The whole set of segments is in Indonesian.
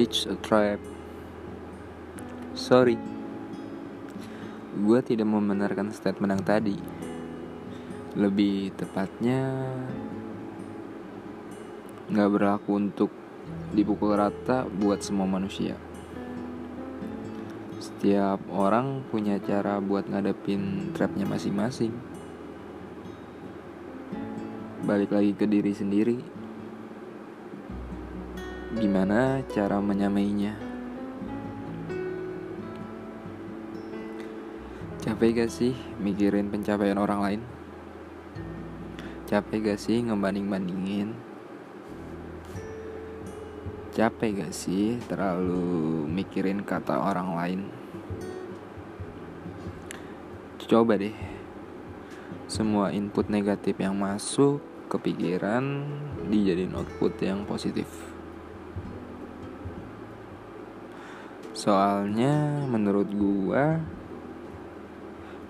It's a trap. Sorry, gue tidak membenarkan statement yang tadi. Lebih tepatnya, nggak berlaku untuk dipukul rata buat semua manusia. Setiap orang punya cara buat ngadepin trapnya masing-masing. Balik lagi ke diri sendiri. Gimana cara menyamainya? Capek gak sih mikirin pencapaian orang lain? Capek gak sih ngebanding-bandingin? Capek gak sih terlalu mikirin kata orang lain? Coba deh Semua input negatif yang masuk ke pikiran Dijadiin output yang positif Soalnya menurut gua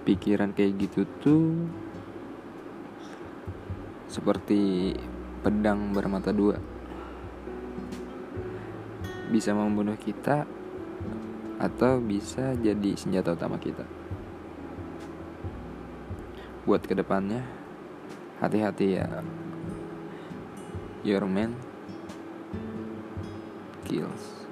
Pikiran kayak gitu tuh Seperti pedang bermata dua. Bisa membunuh kita Atau bisa jadi senjata utama kita. Buat ke depannya Hati-hati ya. Your man Kills